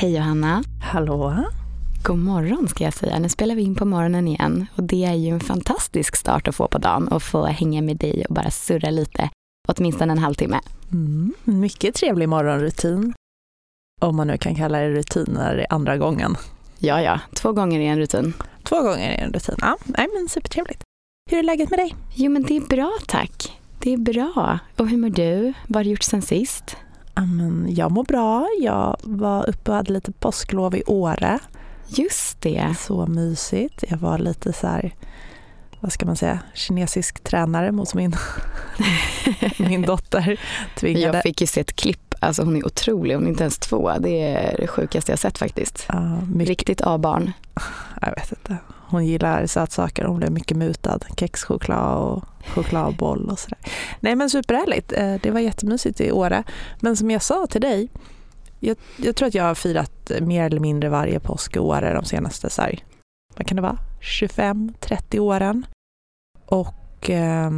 Hej Johanna. Hallå. God morgon ska jag säga. Nu spelar vi in på morgonen igen och det är ju en fantastisk start att få på dagen och få hänga med dig och bara surra lite, åtminstone en halvtimme. Mm, mycket trevlig morgonrutin. Om man nu kan kalla det rutin när det är andra gången. Ja, ja, två gånger är en rutin. Två gånger är en rutin. Ja, nej, men supertrevligt. Hur är läget med dig? Jo, men det är bra tack. Det är bra. Och hur mår du? Vad har du gjort sen sist? Amen, jag mår bra. Jag var uppe och hade lite påsklov i Åre. Just det. Så mysigt. Jag var lite så här, vad ska man säga, kinesisk tränare mot min, min dotter. Tvingade. Jag fick ju se ett klipp, alltså hon är otrolig, hon är inte ens två. Det är det sjukaste jag sett faktiskt. Ja, Riktigt A-barn. Jag vet inte. Hon gillar sötsaker, hon blev mycket mutad. Kexchoklad och chokladboll och sådär. Nej men superhärligt, eh, det var jättemysigt i Åre. Men som jag sa till dig, jag, jag, tror att jag har firat mer eller mindre varje påsk i Åre de senaste, så här, vad kan det vara, 25-30 åren. Och eh,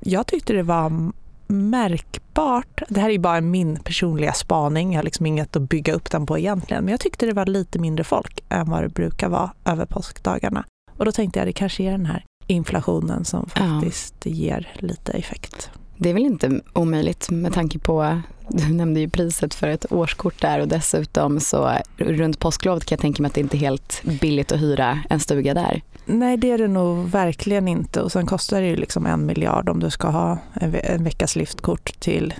jag tyckte det var märkbart, det här är bara min personliga spaning, jag har liksom inget att bygga upp den på egentligen, men jag tyckte det var lite mindre folk än vad det brukar vara över påskdagarna. Och då tänkte jag det kanske är den här inflationen som faktiskt ja. ger lite effekt. Det är väl inte omöjligt med tanke på, du nämnde ju priset för ett årskort där och dessutom så runt påsklovet kan jag tänka mig att det inte är helt billigt att hyra en stuga där. Nej det är det nog verkligen inte och sen kostar det ju liksom en miljard om du ska ha en, en veckas liftkort till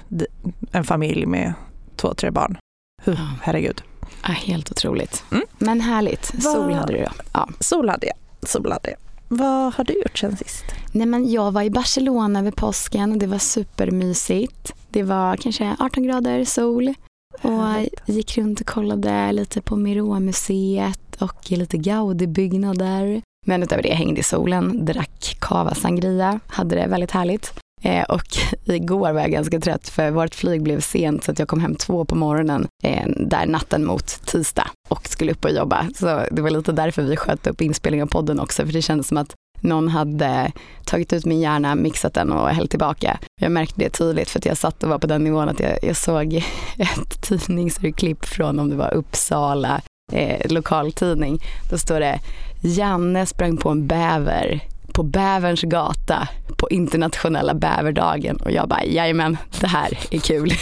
en familj med två, tre barn. Huh, herregud. Ja, helt otroligt. Mm. Men härligt. Sol hade du då? Ja. Sol hade jag. Sol hade jag. Vad har du gjort sen sist? Nej, men jag var i Barcelona över påsken och det var supermysigt. Det var kanske 18 grader sol och gick runt och kollade lite på Miró-museet och lite Gaudi-byggnader. Men utöver det hängde i solen, drack cava sangria, hade det väldigt härligt. Eh, och igår var jag ganska trött för vårt flyg blev sent så att jag kom hem två på morgonen eh, där natten mot tisdag och skulle upp och jobba. Så det var lite därför vi sköt upp inspelningen av podden också för det kändes som att någon hade tagit ut min hjärna, mixat den och hällt tillbaka. Jag märkte det tydligt för att jag satt och var på den nivån att jag, jag såg ett tidningsurklipp från om det var Uppsala eh, lokaltidning. Då står det Janne sprang på en bäver på Bäverns gata på internationella bäverdagen och jag bara jajamän, det här är kul.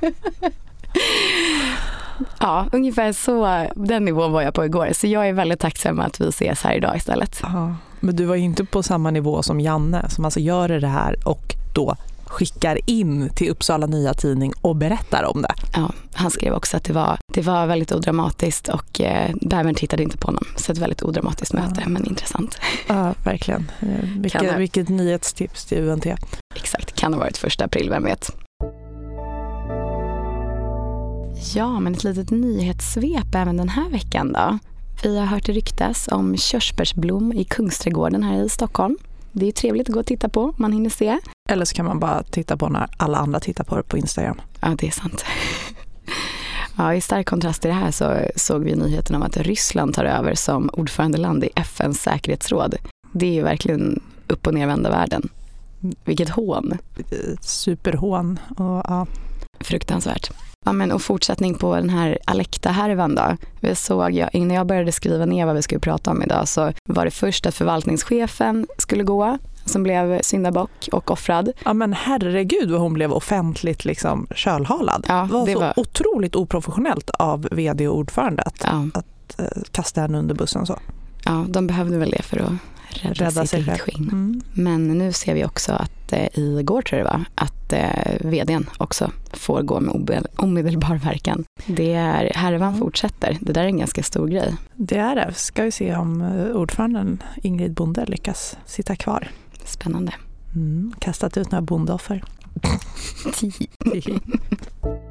ja, ungefär så, den nivån var jag på igår. Så jag är väldigt tacksam att vi ses här idag istället. Ja, men du var inte på samma nivå som Janne som alltså gör det här och då skickar in till Uppsala Nya Tidning och berättar om det. Ja, han skrev också att det var, det var väldigt odramatiskt och eh, bävern tittade inte på honom. Så ett väldigt odramatiskt möte, ja. men intressant. Ja, verkligen. Eh, vilket, ha... vilket nyhetstips till UNT. Exakt, kan ha varit första april, vem vet. Ja, men ett litet nyhetssvep även den här veckan då. Vi har hört det ryktas om körsbärsblom i Kungsträdgården här i Stockholm. Det är trevligt att gå och titta på, man hinner se. Eller så kan man bara titta på när alla andra tittar på det på Instagram. Ja, det är sant. Ja, I stark kontrast till det här så såg vi nyheten om att Ryssland tar över som ordförandeland i FNs säkerhetsråd. Det är ju verkligen upp och nervända världen. Vilket hån. Superhån. Och, ja. Fruktansvärt. Ja, men, och fortsättning på den här Alekta-härvan då. Vi såg, ja, innan jag började skriva ner vad vi skulle prata om idag så var det först att förvaltningschefen skulle gå som blev syndabock och offrad. Ja men herregud vad hon blev offentligt liksom kölhalad. Ja, det var det så var... otroligt oprofessionellt av vd och ordförande att, ja. att uh, kasta henne under bussen så. Ja, de behövde väl det för att rädda, rädda sitt eget skinn. Mm. Men nu ser vi också att eh, igår tror jag det var, att eh, vdn också får gå med omedelbar verkan. Det är, härvan mm. fortsätter. Det där är en ganska stor grej. Det är det. Ska vi se om eh, ordföranden Ingrid Bonde lyckas sitta kvar. Spännande. Mm, kastat ut några bondeoffer.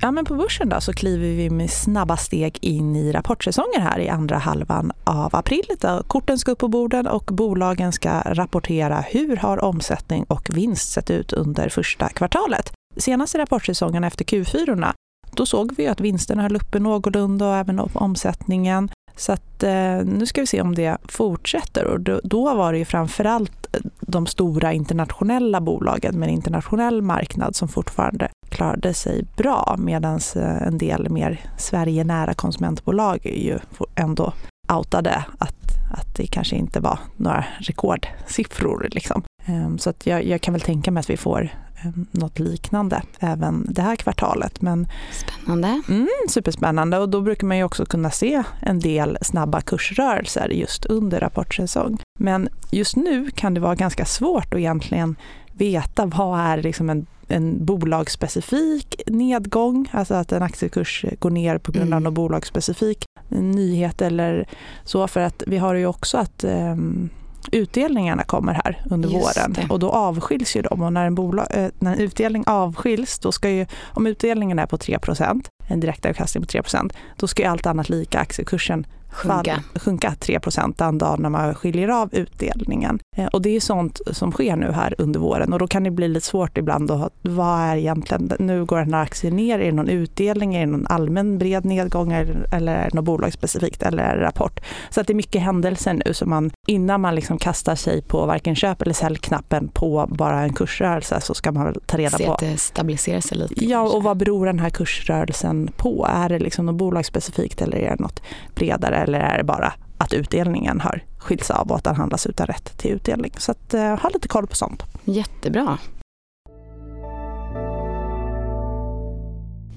Ja, men på börsen då så kliver vi med snabba steg in i rapportsäsongen här i andra halvan av april. Korten ska upp på borden och bolagen ska rapportera hur har omsättning och vinst sett ut under första kvartalet. Senaste rapportsäsongen efter Q4 då såg vi att vinsterna höll uppe någorlunda och även omsättningen. Så att, eh, nu ska vi se om det fortsätter och då, då var det ju framförallt eh, de stora internationella bolagen med en internationell marknad som fortfarande klarade sig bra medan eh, en del mer Sverige-nära konsumentbolag ju ändå outade att, att det kanske inte var några rekordsiffror. Liksom. Ehm, så att jag, jag kan väl tänka mig att vi får ehm, något liknande även det här kvartalet. Men, Spännande. Mm, superspännande och då brukar man ju också kunna se en del snabba kursrörelser just under rapportsäsong. Men just nu kan det vara ganska svårt att egentligen veta vad är liksom en, en bolagsspecifik nedgång, alltså att en aktiekurs går ner på grund av mm. någon bolagsspecifik nyhet eller så. För att vi har ju också att um, utdelningarna kommer här under Just våren det. och då avskiljs ju de. Och när en, bolag, eh, när en utdelning avskiljs, då ska ju, om utdelningen är på 3% en direktavkastning på 3% då ska ju allt annat lika aktiekursen sjunka, sjunka 3 den dagen när man skiljer av utdelningen. Eh, och det är sånt som sker nu här under våren och då kan det bli lite svårt ibland att vad är egentligen, nu går den här aktien ner, är det någon utdelning, är det någon allmän bred nedgång eller är det något bolagsspecifikt eller är det rapport? Så att det är mycket händelser nu så man innan man liksom kastar sig på varken köp eller säljknappen på bara en kursrörelse så ska man ta reda Se på. att det stabiliserar sig lite. Ja, och vad beror den här kursrörelsen på? Är det liksom något bolagsspecifikt eller är det något bredare eller är det bara att utdelningen har skilts av och att den handlas utan rätt till utdelning. Så att, eh, ha lite koll på sånt. Jättebra.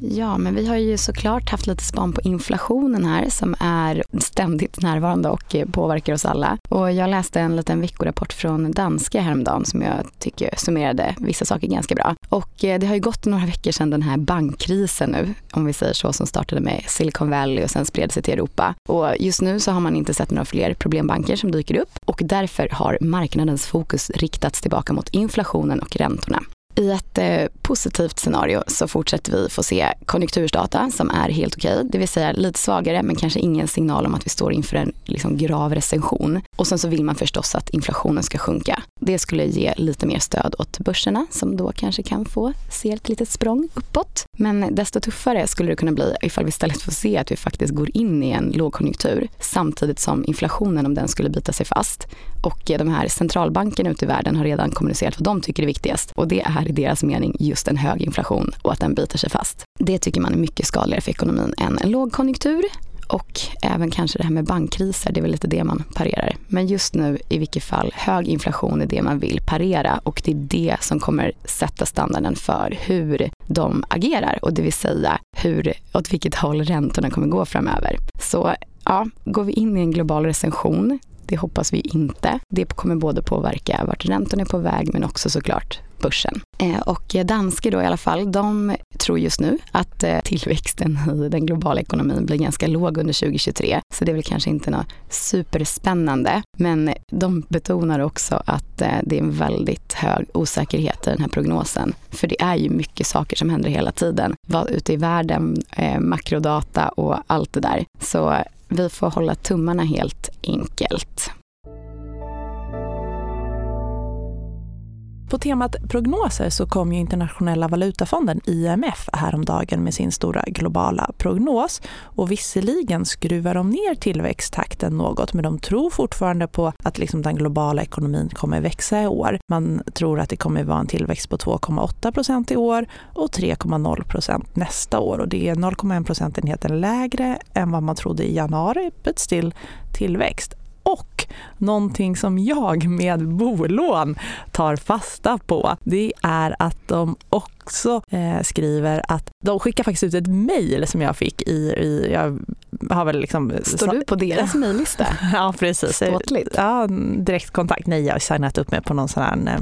Ja, men vi har ju såklart haft lite span på inflationen här som är ständigt närvarande och eh, påverkar oss alla. Och jag läste en liten veckorapport från danska häromdagen som jag tycker summerade vissa saker ganska bra. Och eh, det har ju gått några veckor sedan den här bankkrisen nu, om vi säger så, som startade med Silicon Valley och sen spred sig till Europa. Och just nu så har man inte sett några fler problembanker som dyker upp och därför har marknadens fokus riktats tillbaka mot inflationen och räntorna. I ett eh, positivt scenario så fortsätter vi få se konjunktursdata som är helt okej, okay, det vill säga lite svagare men kanske ingen signal om att vi står inför en liksom, grav recension. Och sen så vill man förstås att inflationen ska sjunka. Det skulle ge lite mer stöd åt börserna som då kanske kan få se ett litet språng uppåt. Men desto tuffare skulle det kunna bli ifall vi istället får se att vi faktiskt går in i en lågkonjunktur samtidigt som inflationen, om den skulle bita sig fast. Och de här centralbankerna ute i världen har redan kommunicerat vad de tycker är viktigast och det är i deras mening just en hög inflation och att den biter sig fast. Det tycker man är mycket skadligare för ekonomin än en lågkonjunktur och även kanske det här med bankkriser, det är väl lite det man parerar. Men just nu i vilket fall, hög inflation är det man vill parera och det är det som kommer sätta standarden för hur de agerar och det vill säga hur, åt vilket håll räntorna kommer gå framöver. Så ja, går vi in i en global recession, det hoppas vi inte. Det kommer både påverka vart räntorna är på väg men också såklart börsen. Eh, och danske då i alla fall, de tror just nu att eh, tillväxten i den globala ekonomin blir ganska låg under 2023. Så det är väl kanske inte något superspännande. Men de betonar också att eh, det är en väldigt hög osäkerhet i den här prognosen. För det är ju mycket saker som händer hela tiden. Ute i världen, makrodata och allt det där. Så vi får hålla tummarna helt enkelt. På temat prognoser så kom ju Internationella valutafonden, IMF, häromdagen med sin stora globala prognos. Och visserligen skruvar de ner tillväxttakten något, men de tror fortfarande på att liksom den globala ekonomin kommer växa i år. Man tror att det kommer vara en tillväxt på 2,8 procent i år och 3,0 procent nästa år. Och det är 0,1 procentenheter lägre än vad man trodde i januari, but still tillväxt. Och någonting som jag med bolån tar fasta på, det är att de också eh, skriver att de skickar faktiskt ut ett mejl som jag fick i, i jag har väl liksom... Står du på deras mejllista? ja, precis. Ståtligt. Ja, direktkontakt. Nej, jag har signat upp mig på någon sån här eh,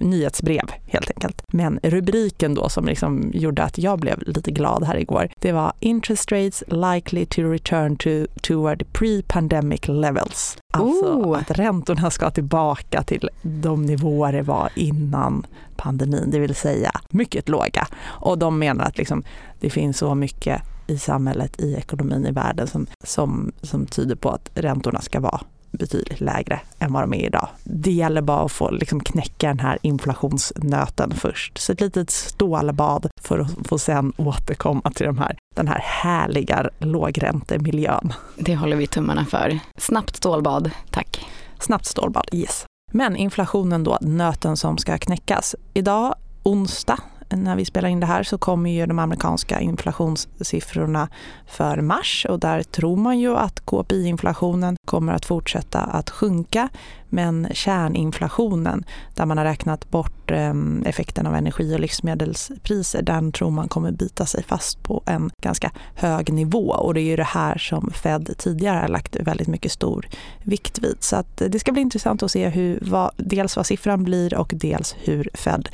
nyhetsbrev helt enkelt. Men rubriken då som liksom gjorde att jag blev lite glad här igår, det var “Interest rates likely to return to toward pre-pandemic levels”. Alltså oh. att räntorna ska tillbaka till de nivåer det var innan pandemin, det vill säga mycket låga. Och de menar att liksom, det finns så mycket i samhället, i ekonomin i världen som, som, som tyder på att räntorna ska vara betydligt lägre än vad de är idag. Det gäller bara att få liksom knäcka den här inflationsnöten först. Så ett litet stålbad för att få sen återkomma till de här, den här härliga lågräntemiljön. Det håller vi tummarna för. Snabbt stålbad, tack. Snabbt stålbad, yes. Men inflationen då, nöten som ska knäckas. Idag, onsdag, när vi spelar in det här så kommer ju de amerikanska inflationssiffrorna för mars och där tror man ju att KPI-inflationen kommer att fortsätta att sjunka men kärninflationen där man har räknat bort ehm, effekten av energi och livsmedelspriser den tror man kommer bita sig fast på en ganska hög nivå och det är ju det här som Fed tidigare har lagt väldigt mycket stor vikt vid. Så att det ska bli intressant att se hur, vad, dels vad siffran blir och dels hur Fed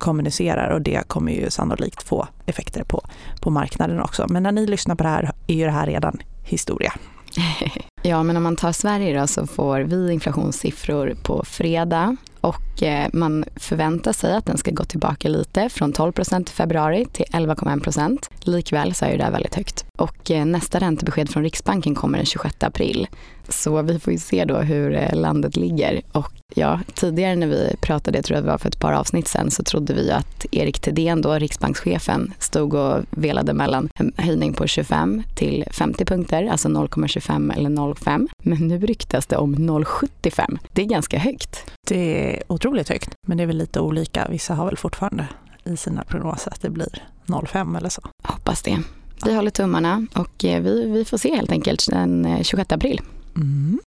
kommunicerar och det kommer ju sannolikt få effekter på, på marknaden också. Men när ni lyssnar på det här är ju det här redan historia. Ja, men om man tar Sverige då så får vi inflationssiffror på fredag och eh, man förväntar sig att den ska gå tillbaka lite från 12 procent i februari till 11,1 procent. Likväl så är det väldigt högt. Och eh, nästa räntebesked från Riksbanken kommer den 26 april. Så vi får ju se då hur eh, landet ligger. Och ja, tidigare när vi pratade, jag tror att det var för ett par avsnitt sen, så trodde vi att Erik Thedéen, då riksbankschefen, stod och velade mellan en höjning på 25 till 50 punkter, alltså 0,25 eller 0,5. Men nu ryktas det om 0,75. Det är ganska högt. Det är otroligt högt, men det är väl lite olika. Vissa har väl fortfarande i sina prognoser att det blir 0,5 eller så. Hoppas det. Vi håller tummarna och eh, vi, vi får se helt enkelt den 26 eh, april. Mm.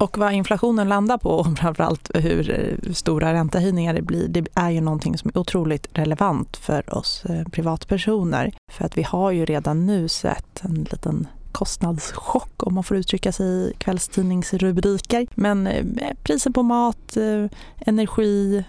Och vad inflationen landar på och framförallt hur eh, stora räntehöjningar det blir, det är ju någonting som är otroligt relevant för oss eh, privatpersoner. För att vi har ju redan nu sett en liten kostnadschock om man får uttrycka sig i kvällstidningsrubriker. Men eh, priser på mat, energi,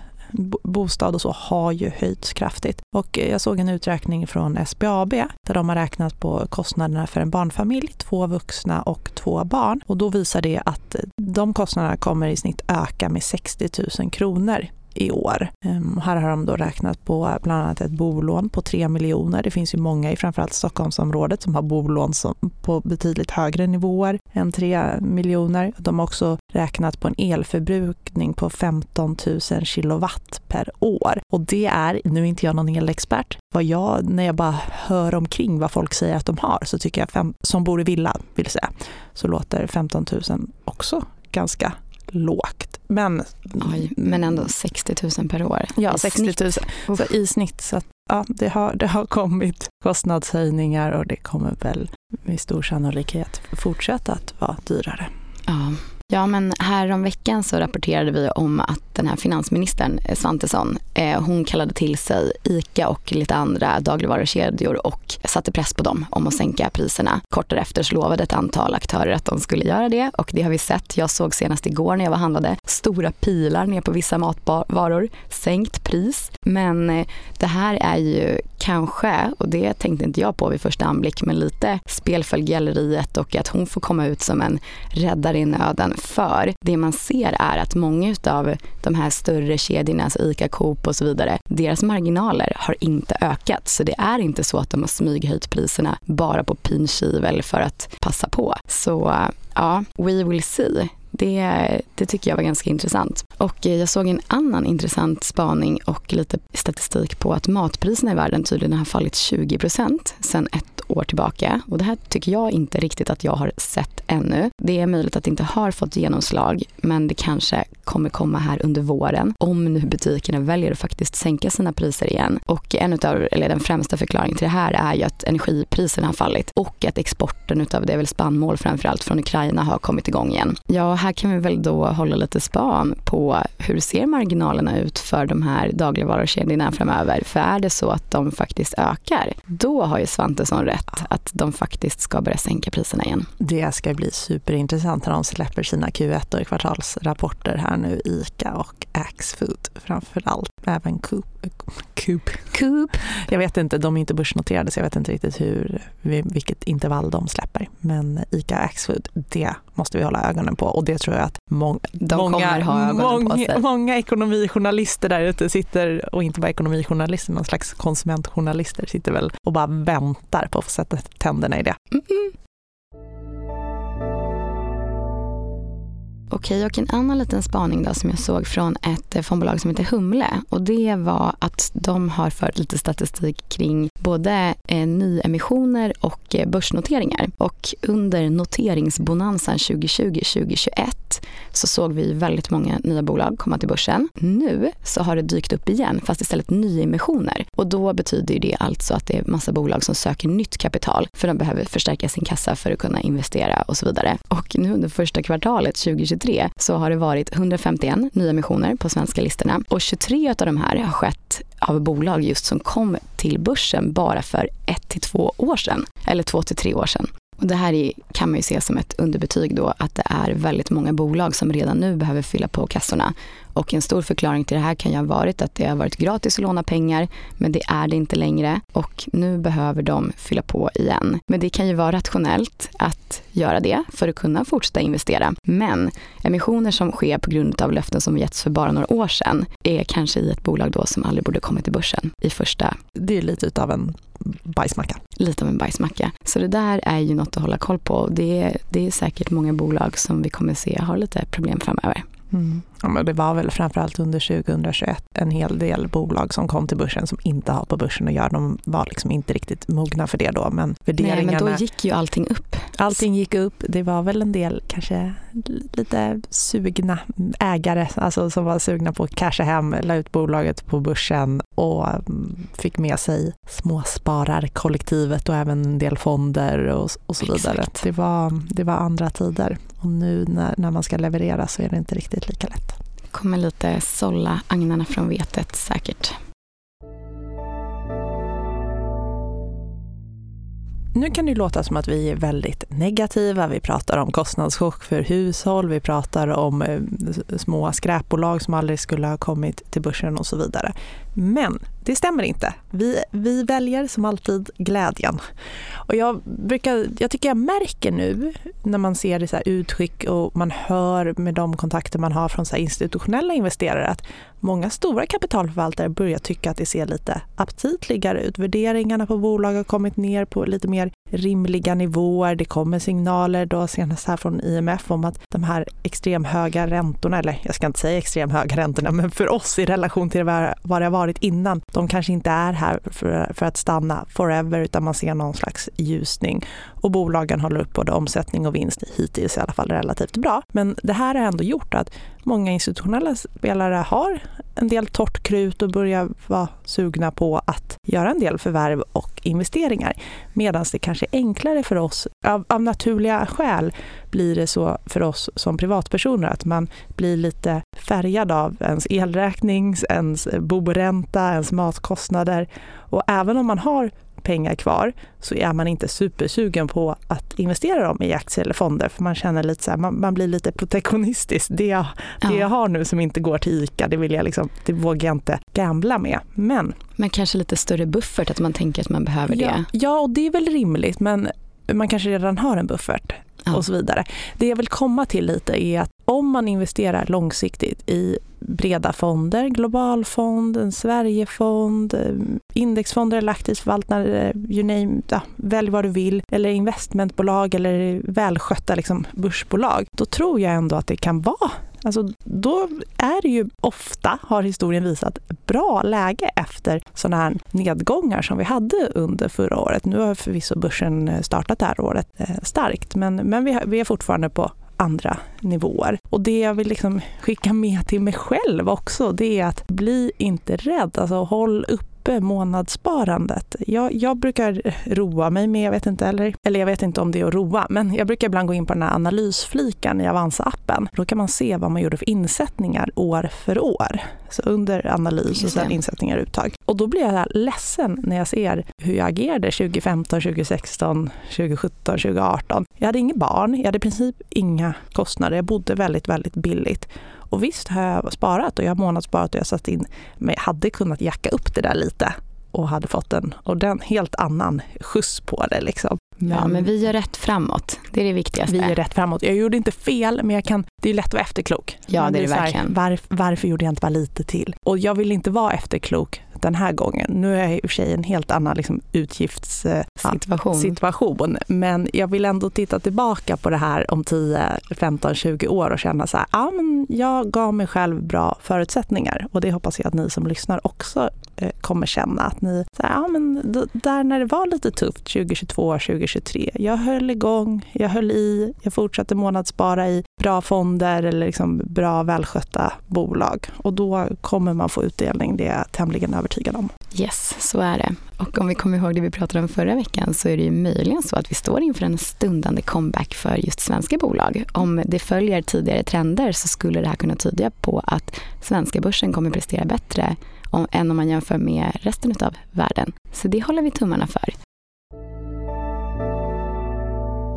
bostad och så har ju höjts kraftigt. Och eh, jag såg en uträkning från SBAB där de har räknat på kostnaderna för en barnfamilj, två vuxna och två barn. Och då visar det att eh, de kostnaderna kommer i snitt öka med 60 000 kronor i år. Ehm, här har de då räknat på bland annat ett bolån på 3 miljoner. Det finns ju många i framförallt Stockholmsområdet som har bolån som, på betydligt högre nivåer än 3 miljoner. De har också räknat på en elförbrukning på 15 000 kilowatt per år. Och det är, nu är inte jag någon elexpert, vad jag, när jag bara hör omkring vad folk säger att de har så tycker jag, fem, som bor i villa vill säga, så låter 15 000 också ganska lågt. Men, Oj, men ändå 60 000 per år. Ja, 60 000 så i snitt. Så att, ja, det, har, det har kommit kostnadshöjningar och det kommer väl med stor sannolikhet fortsätta att vara dyrare. Ja. Ja, men häromveckan så rapporterade vi om att den här finansministern eh, Svantesson, eh, hon kallade till sig ICA och lite andra dagligvarukedjor och satte press på dem om att sänka priserna. Kort därefter så lovade ett antal aktörer att de skulle göra det och det har vi sett. Jag såg senast igår när jag var handlade stora pilar ner på vissa matvaror, sänkt pris. Men eh, det här är ju kanske, och det tänkte inte jag på vid första anblick, men lite spel för galleriet och att hon får komma ut som en räddare i nöden för det man ser är att många av de här större kedjorna, alltså ICA, Coop och så vidare, deras marginaler har inte ökat. Så det är inte så att de har smyghöjt priserna bara på pin för att passa på. Så ja, we will see. Det, det tycker jag var ganska intressant. Och jag såg en annan intressant spaning och lite statistik på att matpriserna i världen tydligen har fallit 20 procent sedan ett år tillbaka. Och det här tycker jag inte riktigt att jag har sett ännu. Det är möjligt att det inte har fått genomslag, men det kanske kommer komma här under våren om nu butikerna väljer att faktiskt sänka sina priser igen. Och en utav, eller den främsta förklaringen till det här är ju att energipriserna har fallit och att exporten utav det är väl spannmål framförallt från Ukraina har kommit igång igen. Ja, här kan vi väl då hålla lite span på hur ser marginalerna ut för de här dagligvarukedjorna framöver? För är det så att de faktiskt ökar, då har ju Svantesson rätt att de faktiskt ska börja sänka priserna igen. Det ska bli superintressant när de släpper sina Q1 och kvartalsrapporter här nu, ICA och Axfood framför allt, även Coop. Coop. Coop. Jag vet inte, de är inte börsnoterade så jag vet inte riktigt hur, vilket intervall de släpper. Men ICA och Axfood, det måste vi hålla ögonen på och det tror jag att må de många, många, många ekonomijournalister där ute sitter, och inte bara ekonomijournalister, någon slags konsumentjournalister sitter väl och bara väntar på att få sätta tänderna i det. Mm -mm. Okej, och en annan liten spaning då som jag såg från ett eh, fondbolag som heter Humle och det var att de har fört lite statistik kring både eh, nyemissioner och eh, börsnoteringar. Och under noteringsbonansen 2020-2021 så såg vi väldigt många nya bolag komma till börsen. Nu så har det dykt upp igen, fast istället nyemissioner. Och då betyder det alltså att det är massa bolag som söker nytt kapital för de behöver förstärka sin kassa för att kunna investera och så vidare. Och nu under första kvartalet 2023 så har det varit 151 nyemissioner på svenska listorna och 23 av de här har skett av bolag just som kom till börsen bara för ett till två år sedan, eller två till tre år sedan. Och det här kan man ju se som ett underbetyg då att det är väldigt många bolag som redan nu behöver fylla på kassorna. Och en stor förklaring till det här kan ju ha varit att det har varit gratis att låna pengar men det är det inte längre och nu behöver de fylla på igen. Men det kan ju vara rationellt att göra det för att kunna fortsätta investera. Men emissioner som sker på grund av löften som getts för bara några år sedan är kanske i ett bolag då som aldrig borde kommit till börsen i första. Det är lite utav en bajsmacka. Lite av en bajsmacka. Så det där är ju något att hålla koll på. Det är, det är säkert många bolag som vi kommer se har lite problem framöver. Mm. Ja, men det var väl framförallt under 2021 en hel del bolag som kom till börsen som inte har på börsen att göra. De var liksom inte riktigt mogna för det då. Men värderingarna... Nej, men då gick ju allting upp. Allting gick upp. Det var väl en del kanske lite sugna ägare alltså som var sugna på att casha hem, la ut bolaget på börsen och mm, fick med sig småspararkollektivet och även en del fonder och, och så vidare. Det var, det var andra tider och nu när, när man ska leverera så är det inte riktigt lika lätt kommer lite sålla agnarna från vetet säkert. Nu kan det låta som att vi är väldigt negativa. Vi pratar om kostnadschock för hushåll, vi pratar om eh, små skräpbolag som aldrig skulle ha kommit till börsen och så vidare. Men det stämmer inte. Vi, vi väljer som alltid glädjen. Och jag, brukar, jag tycker jag märker nu när man ser det så utskick och man hör med de kontakter man har från så institutionella investerare att många stora kapitalförvaltare börjar tycka att det ser lite aptitligare ut. Värderingarna på bolag har kommit ner på lite mer rimliga nivåer. Det kommer signaler då senast här från IMF om att de här extremhöga räntorna, eller jag ska inte säga extremhöga räntorna, men för oss i relation till vad det har varit innan, de kanske inte är här för, för att stanna forever utan man ser någon slags ljusning. Och bolagen håller upp både omsättning och vinst hittills i alla fall relativt bra. Men det här har ändå gjort att många institutionella spelare har en del torrt krut och börjar vara sugna på att göra en del förvärv och investeringar. Medan det kanske är enklare för oss, av, av, naturliga skäl blir det så för oss som privatpersoner att man blir lite färgad av ens elräkning, ens boränta, ens matkostnader. Och även om man har pengar kvar så är man inte supersugen på att investera dem i aktier eller fonder för man känner lite så här, man, man, blir lite protektionistisk. Det, jag, det ja. jag har nu som inte går till ICA, det, vill jag liksom, det vågar jag inte gambla med. Men, men kanske lite större buffert, att man tänker att man behöver ja, det. Ja, och det är väl rimligt men man kanske redan har en buffert ja. och så vidare. Det jag vill komma till lite är att om man investerar långsiktigt i breda fonder, globalfond, en Sverigefond, eh, indexfonder eller aktivt förvaltare, you name, ja, välj vad du vill, eller investmentbolag eller välskötta liksom, börsbolag, då tror jag ändå att det kan vara Alltså, då är det ju ofta, har historien visat, bra läge efter sådana här nedgångar som vi hade under förra året. Nu har förvisso börsen eh, startat det här året eh, starkt, men, men vi, vi är fortfarande på andra nivåer. Och det jag vill liksom skicka med till mig själv också, det är att bli inte rädd. Alltså håll upp uppe månadssparandet. Jag, jag brukar roa mig med, jag vet inte, eller, eller jag vet inte om det är att roa, men jag brukar ibland gå in på den här analysfliken i Avanza-appen. Då kan man se vad man gjorde för insättningar år för år. Så under analys och sen insättningar och uttag. Och då blir jag ledsen när jag ser hur jag agerade 2015, 2016, 2017, 2018. Jag hade inga barn, jag hade i princip inga kostnader. Jag bodde väldigt, väldigt billigt. Och visst har jag sparat och jag har månadssparat och jag satt in, men jag hade kunnat jacka upp det där lite och hade fått en och den helt annan skjuts på det. Liksom. Men, ja, men vi gör rätt framåt. Det är det viktigaste. Vi gör rätt framåt. Jag gjorde inte fel, men jag kan, det är lätt att vara efterklok. Ja, det är det verkligen. Här, var, varför gjorde jag inte bara lite till? Och jag vill inte vara efterklok den här gången. Nu är jag i och för sig en helt annan liksom, utgiftssituation. Situation. Men jag vill ändå titta tillbaka på det här om 10, 15, 20 år och känna så här, ja men jag gav mig själv bra förutsättningar. Och det hoppas jag att ni som lyssnar också eh, kommer känna. Att ni, så här, ja men där när det var lite tufft 2022, 2023, jag höll igång, jag höll i, jag fortsatte månadsspara i bra fonder eller liksom bra välskötta bolag. Och då kommer man få utdelning, det är jag tämligen övertygad om. Yes, så är det. Och om vi kommer ihåg det vi pratade om förra veckan så är det ju möjligen så att vi står inför en stundande comeback för just svenska bolag. Om det följer tidigare trender så skulle det här kunna tyda på att svenska börsen kommer prestera bättre om, än om man jämför med resten av världen. Så det håller vi tummarna för.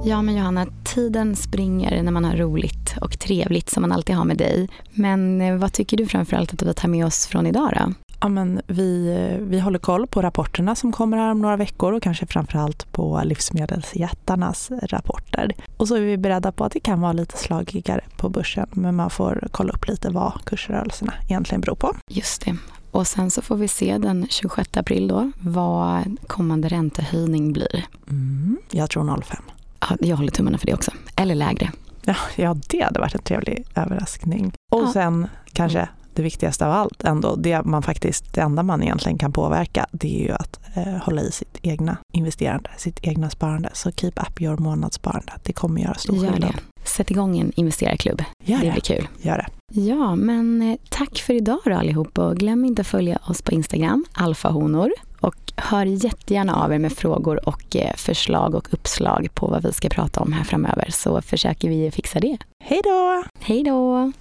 Ja men Johanna, tiden springer när man har roligt och trevligt som man alltid har med dig. Men eh, vad tycker du framförallt att vi tar med oss från idag då? Ja, men vi, vi håller koll på rapporterna som kommer här om några veckor och kanske framförallt på livsmedelsjättarnas rapporter. Och så är vi beredda på att det kan vara lite slagigare på börsen men man får kolla upp lite vad kursrörelserna egentligen beror på. Just det. Och sen så får vi se den 26 april då vad kommande räntehöjning blir. Mm, jag tror 0,5. Ja, jag håller tummarna för det också. Eller lägre. Ja, ja, det hade varit en trevlig överraskning. Och ja. sen kanske det viktigaste av allt ändå, det man faktiskt, det enda man egentligen kan påverka, det är ju att eh, hålla i sitt egna investerande, sitt egna sparande. Så keep up your månadssparande. Det kommer göra stor Gör skillnad. Det. Sätt igång en investerarklubb. Gör det. det blir kul. Gör det. Ja, men eh, tack för idag då allihop och glöm inte att följa oss på Instagram, alfahonor. Och hör jättegärna av er med frågor och eh, förslag och uppslag på vad vi ska prata om här framöver så försöker vi fixa det. Hej då! Hej då!